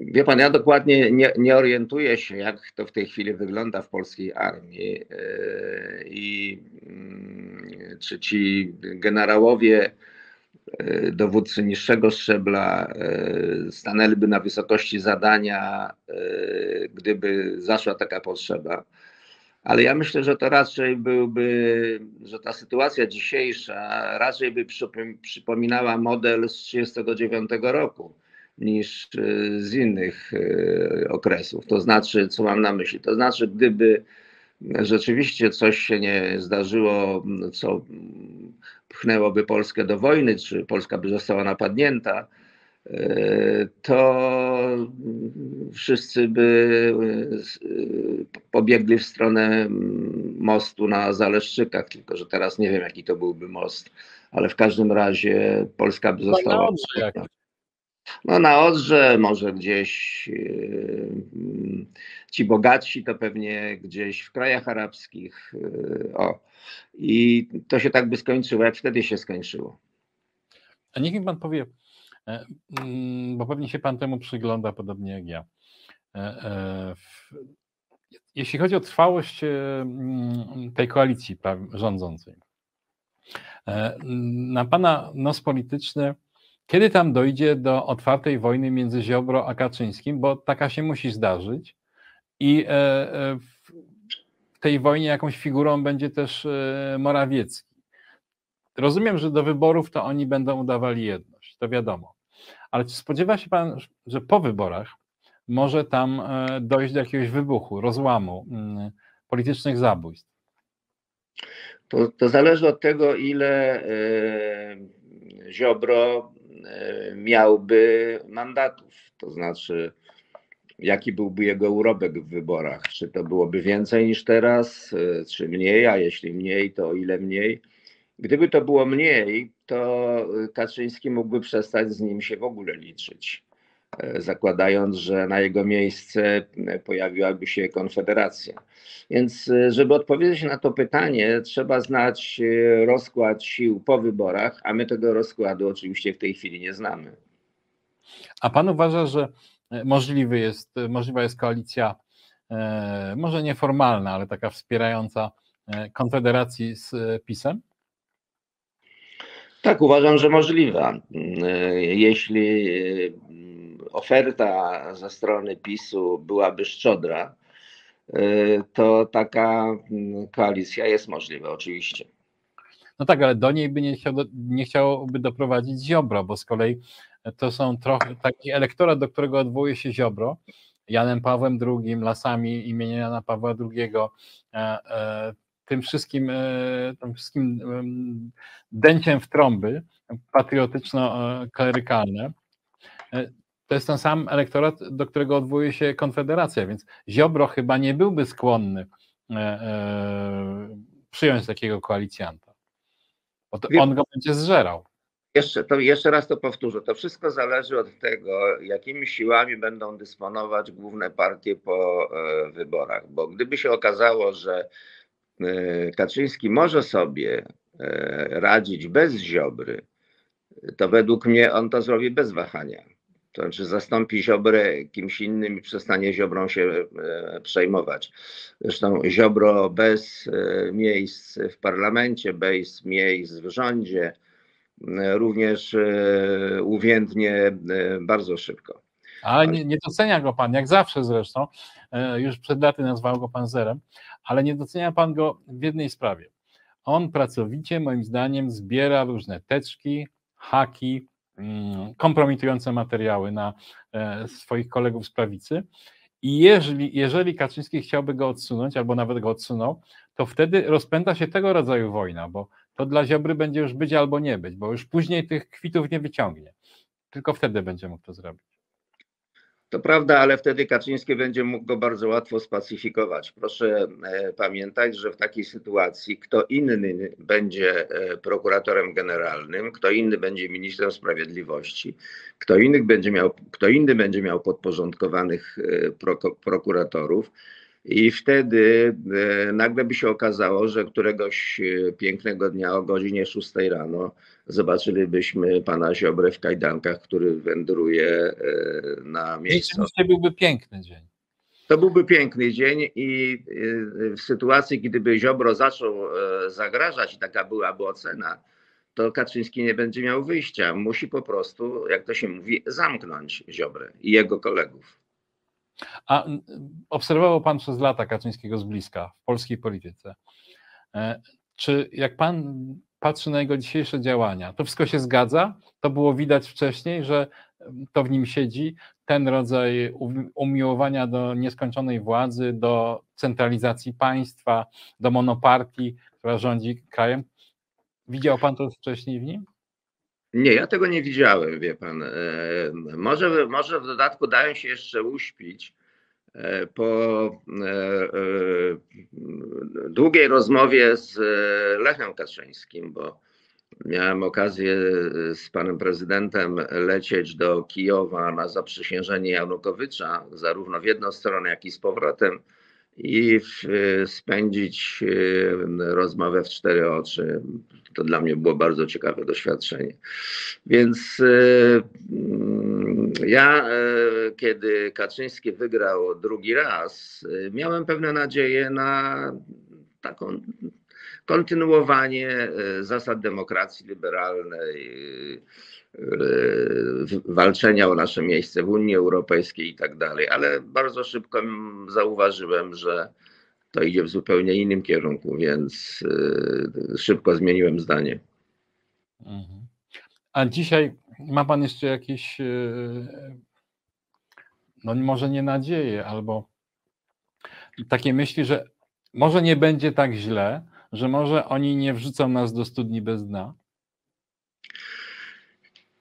wie pan, ja dokładnie nie, nie orientuję się, jak to w tej chwili wygląda w polskiej armii i mm, czy ci generałowie dowódcy niższego szczebla e, stanęliby na wysokości zadania, e, gdyby zaszła taka potrzeba. Ale ja myślę, że to raczej byłby, że ta sytuacja dzisiejsza raczej by przypominała model z 1939 roku niż z innych okresów. To znaczy, co mam na myśli? To znaczy, gdyby rzeczywiście coś się nie zdarzyło, co pchnęłoby Polskę do wojny, czy Polska by została napadnięta, to wszyscy by pobiegli w stronę mostu na Zaleszczykach, tylko że teraz nie wiem, jaki to byłby most, ale w każdym razie Polska by została. No na Odrze, może gdzieś yy, ci bogatsi to pewnie gdzieś w krajach arabskich. Yy, o. I to się tak by skończyło, jak wtedy się skończyło. A niech mi pan powie, e, mm, bo pewnie się pan temu przygląda podobnie jak ja. E, e, jeśli chodzi o trwałość mm, tej koalicji rządzącej, na pana nos polityczny kiedy tam dojdzie do otwartej wojny między Ziobro a Kaczyńskim, bo taka się musi zdarzyć i e, e, w tej wojnie jakąś figurą będzie też e, Morawiecki. Rozumiem, że do wyborów to oni będą udawali jedność, to wiadomo. Ale czy spodziewa się pan, że po wyborach może tam dojść do jakiegoś wybuchu, rozłamu, mm, politycznych zabójstw? To, to zależy od tego, ile Ziobro miałby mandatów, to znaczy jaki byłby jego urobek w wyborach, czy to byłoby więcej niż teraz, e, czy mniej, a jeśli mniej, to o ile mniej. Gdyby to było mniej, to Kaczyński mógłby przestać z nim się w ogóle liczyć, e, zakładając, że na jego miejsce pojawiłaby się Konfederacja. Więc, e, żeby odpowiedzieć na to pytanie, trzeba znać e, rozkład sił po wyborach, a my tego rozkładu oczywiście w tej chwili nie znamy. A pan uważa, że e, możliwy jest, możliwa jest koalicja, może nieformalna, ale taka wspierająca Konfederacji z PiSem? Tak, uważam, że możliwa. Jeśli oferta ze strony PiSu byłaby szczodra, Y, to taka mm, koalicja jest możliwa, oczywiście. No tak, ale do niej by nie, chciał, nie chciałby doprowadzić Ziobro, bo z kolei to są trochę taki elektorat, do którego odwołuje się Ziobro, Janem Pawłem II, lasami imienia Jana Pawła II, e, e, tym wszystkim, e, tym wszystkim dęciem w trąby patriotyczno-klerykalne to jest ten sam elektorat, do którego odwołuje się Konfederacja, więc Ziobro chyba nie byłby skłonny e, e, przyjąć takiego koalicjanta, bo on go będzie zżerał. Jeszcze, to jeszcze raz to powtórzę. To wszystko zależy od tego, jakimi siłami będą dysponować główne partie po e, wyborach. Bo gdyby się okazało, że Kaczyński może sobie radzić bez Ziobry, to według mnie on to zrobi bez wahania to znaczy zastąpi Ziobrę kimś innym i przestanie Ziobrą się e, przejmować. Zresztą Ziobro bez e, miejsc w parlamencie, bez miejsc w rządzie e, również uwiędnie bardzo szybko. Ale nie, nie docenia go pan, jak zawsze zresztą, już przed laty nazwał go pan zerem, ale nie docenia pan go w jednej sprawie. On pracowicie, moim zdaniem, zbiera różne teczki, haki, kompromitujące materiały na e, swoich kolegów z prawicy. I jeżeli, jeżeli Kaczyński chciałby go odsunąć, albo nawet go odsunął, to wtedy rozpęta się tego rodzaju wojna, bo to dla Ziobry będzie już być albo nie być, bo już później tych kwitów nie wyciągnie. Tylko wtedy będzie mógł to zrobić. To prawda, ale wtedy Kaczyński będzie mógł go bardzo łatwo spacyfikować. Proszę e, pamiętać, że w takiej sytuacji kto inny będzie e, prokuratorem generalnym, kto inny będzie ministrem sprawiedliwości, kto inny będzie miał, kto inny będzie miał podporządkowanych e, prokuratorów. I wtedy nagle by się okazało, że któregoś pięknego dnia o godzinie 6 rano zobaczylibyśmy pana Ziobrę w kajdankach, który wędruje e, na miejsce. Rzeczywiście byłby piękny dzień. To byłby piękny dzień i e, w sytuacji, gdyby Ziobro zaczął e, zagrażać i taka byłaby ocena, to Kaczyński nie będzie miał wyjścia. Musi po prostu, jak to się mówi, zamknąć Ziobrę i jego kolegów. A obserwował pan przez lata Kaczyńskiego z bliska w polskiej polityce. Czy jak pan patrzy na jego dzisiejsze działania, to wszystko się zgadza? To było widać wcześniej, że to w nim siedzi. ten rodzaj umiłowania do nieskończonej władzy, do centralizacji państwa, do monopartii, która rządzi krajem. Widział pan to wcześniej w nim? Nie, ja tego nie widziałem, wie pan. E, może, może w dodatku dają się jeszcze uśpić e, po e, długiej rozmowie z Lechem Kaczyńskim, bo miałem okazję z panem prezydentem lecieć do Kijowa na zaprzysiężenie Janukowycza, zarówno w jedną stronę, jak i z powrotem i spędzić rozmowę w cztery oczy to dla mnie było bardzo ciekawe doświadczenie. Więc e, mm, ja, e, kiedy Kaczyński wygrał drugi raz, e, miałem pewne nadzieje na taką kontynuowanie zasad demokracji liberalnej, walczenia o nasze miejsce w Unii Europejskiej i tak dalej, ale bardzo szybko zauważyłem, że to idzie w zupełnie innym kierunku, więc y, szybko zmieniłem zdanie. Mhm. A dzisiaj ma Pan jeszcze jakieś, y, no może nie nadzieję, albo takie myśli, że może nie będzie tak źle, że może oni nie wrzucą nas do studni bez dna?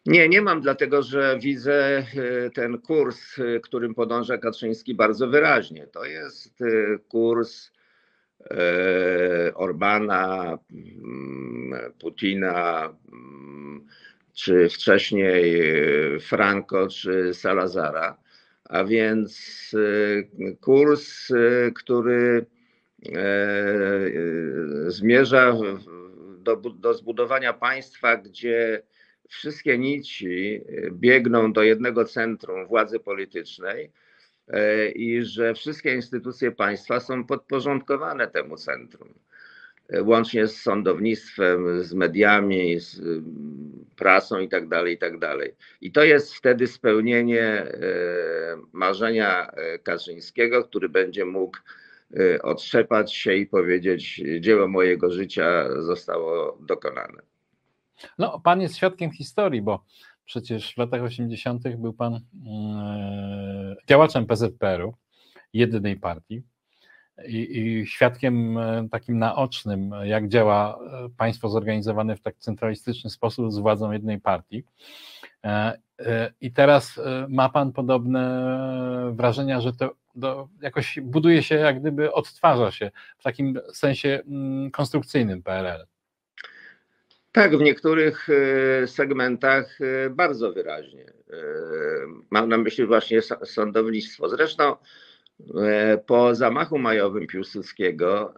Nie, nie mam, dlatego że widzę y, ten kurs, y, którym podąża Kaczyński bardzo wyraźnie. To jest y, kurs Orbana, mm, Putina, mm, czy wcześniej Franco, czy Salazara. A więc kurs, który zmierza do, do zbudowania państwa, gdzie wszystkie nici e, biegną do jednego centrum władzy politycznej e, i że wszystkie instytucje państwa są podporządkowane temu centrum. E, łącznie z sądownictwem, z mediami, z prasą i tak dalej, i tak. I to jest wtedy spełnienie marzenia Kaczyńskiego, który będzie mógł otrzepać się i powiedzieć: Dzieło mojego życia zostało dokonane. No, pan jest świadkiem historii, bo przecież w latach 80. był pan e, działaczem PZPR-u, jedynej partii, i, i, świadkiem e, takim naocznym, jak działa e, państwo zorganizowane w tak centralistyczny sposób z władzą jednej partii. I teraz ma pan podobne wrażenia, że to do, jakoś buduje się, jak gdyby odtwarza się w takim sensie mm, konstrukcyjnym PRL. Tak, w niektórych e, segmentach e, bardzo wyraźnie. E, mam na myśli właśnie sądownictwo. Zresztą po zamachu majowym Piłsudskiego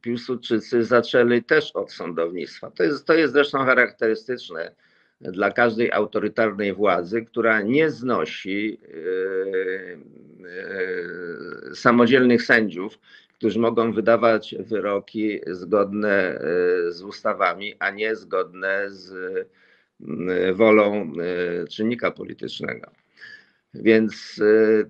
Piłsudczycy zaczęli też od sądownictwa. To jest, to jest zresztą charakterystyczne dla każdej autorytarnej władzy, która nie znosi samodzielnych sędziów, którzy mogą wydawać wyroki zgodne e, z ustawami, a nie zgodne z mm, wolą e, czynnika politycznego. Więc e,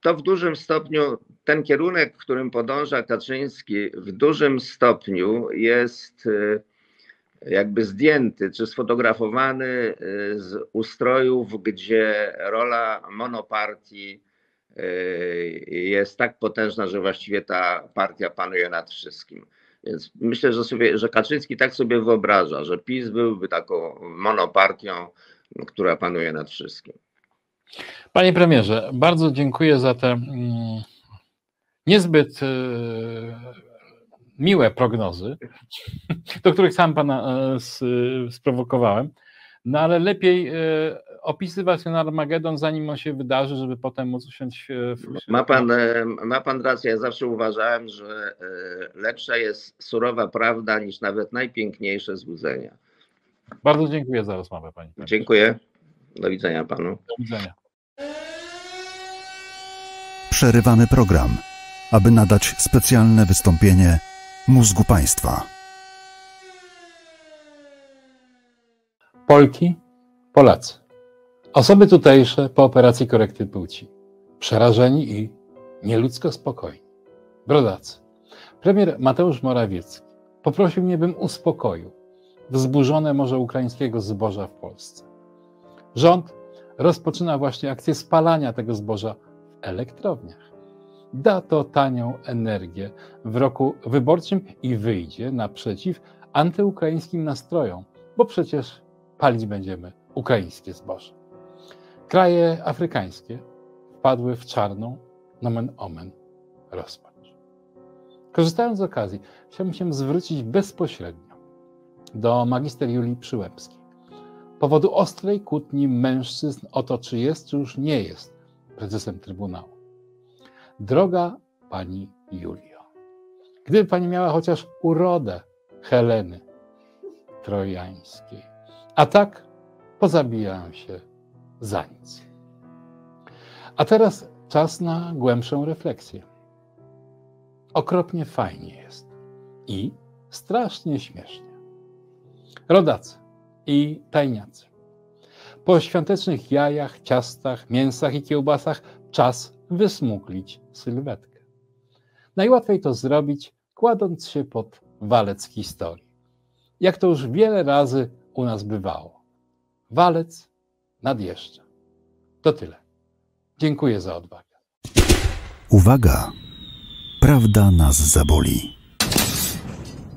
to w dużym stopniu, ten kierunek, którym podąża Kaczyński, w dużym stopniu jest jakby zdjęty czy sfotografowany z ustrojów, gdzie rola monopartii jest tak potężna, że właściwie ta partia panuje nad wszystkim. Więc myślę, że, sobie, że Kaczyński tak sobie wyobraża, że PiS byłby taką monopartią, która panuje nad wszystkim. Panie premierze, bardzo dziękuję za te mm, niezbyt e, miłe prognozy, do których sam pana e, sprowokowałem. No ale lepiej e, opisywać ten Armagedon, zanim on się wydarzy, żeby potem móc usiąść w... Ma pan, e, ma pan rację, ja zawsze uważałem, że e, lepsza jest surowa prawda niż nawet najpiękniejsze złudzenia. Bardzo dziękuję za rozmowę pani. Dziękuję. Do widzenia panu. Do widzenia. Przerywamy program, aby nadać specjalne wystąpienie mózgu państwa. Polki, Polacy. Osoby tutejsze po operacji korekty płci. Przerażeni i nieludzko spokojni. Brodacy. Premier Mateusz Morawiecki poprosił mnie, bym uspokoił wzburzone morze ukraińskiego zboża w Polsce. Rząd rozpoczyna właśnie akcję spalania tego zboża w elektrowniach. Da to tanią energię w roku wyborczym i wyjdzie naprzeciw antyukraińskim nastrojom, bo przecież palić będziemy ukraińskie zboże. Kraje afrykańskie wpadły w czarną, nomen omen, rozpacz. Korzystając z okazji, chciałbym się zwrócić bezpośrednio do magister Julii Przyłębskiej. Powodu ostrej kłótni mężczyzn o to, czy jest, czy już nie jest prezesem Trybunału. Droga pani Julio, gdyby pani miała chociaż urodę Heleny Trojańskiej, a tak pozabijałem się za nic. A teraz czas na głębszą refleksję. Okropnie fajnie jest i strasznie śmiesznie. Rodacy i tajniacy. Po świątecznych jajach, ciastach, mięsach i kiełbasach czas wysmuglić sylwetkę. Najłatwiej to zrobić, kładąc się pod walec historii. Jak to już wiele razy u nas bywało. Walec nadjeżdża. To tyle. Dziękuję za odwagę. Uwaga! Prawda nas zaboli.